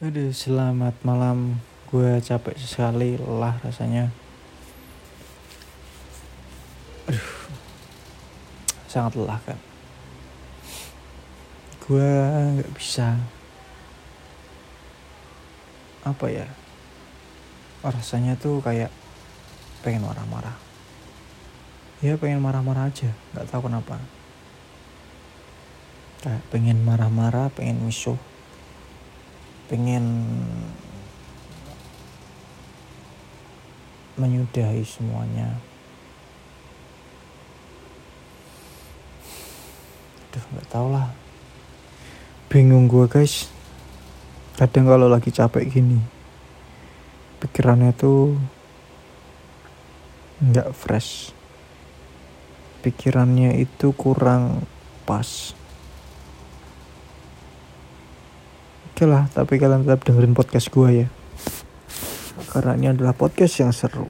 Aduh, selamat malam. Gue capek sekali, lelah rasanya. Aduh, sangat lelah kan. Gue nggak bisa. Apa ya? Rasanya tuh kayak pengen marah-marah. Ya pengen marah-marah aja, nggak tahu kenapa. Kayak pengen marah-marah, pengen misuh pengen menyudahi semuanya. Aduh nggak tau lah. Bingung gue guys. Kadang kalau lagi capek gini Pikirannya tuh nggak fresh. Pikirannya itu kurang pas Oke lah, tapi kalian tetap dengerin podcast gue ya. Karena ini adalah podcast yang seru.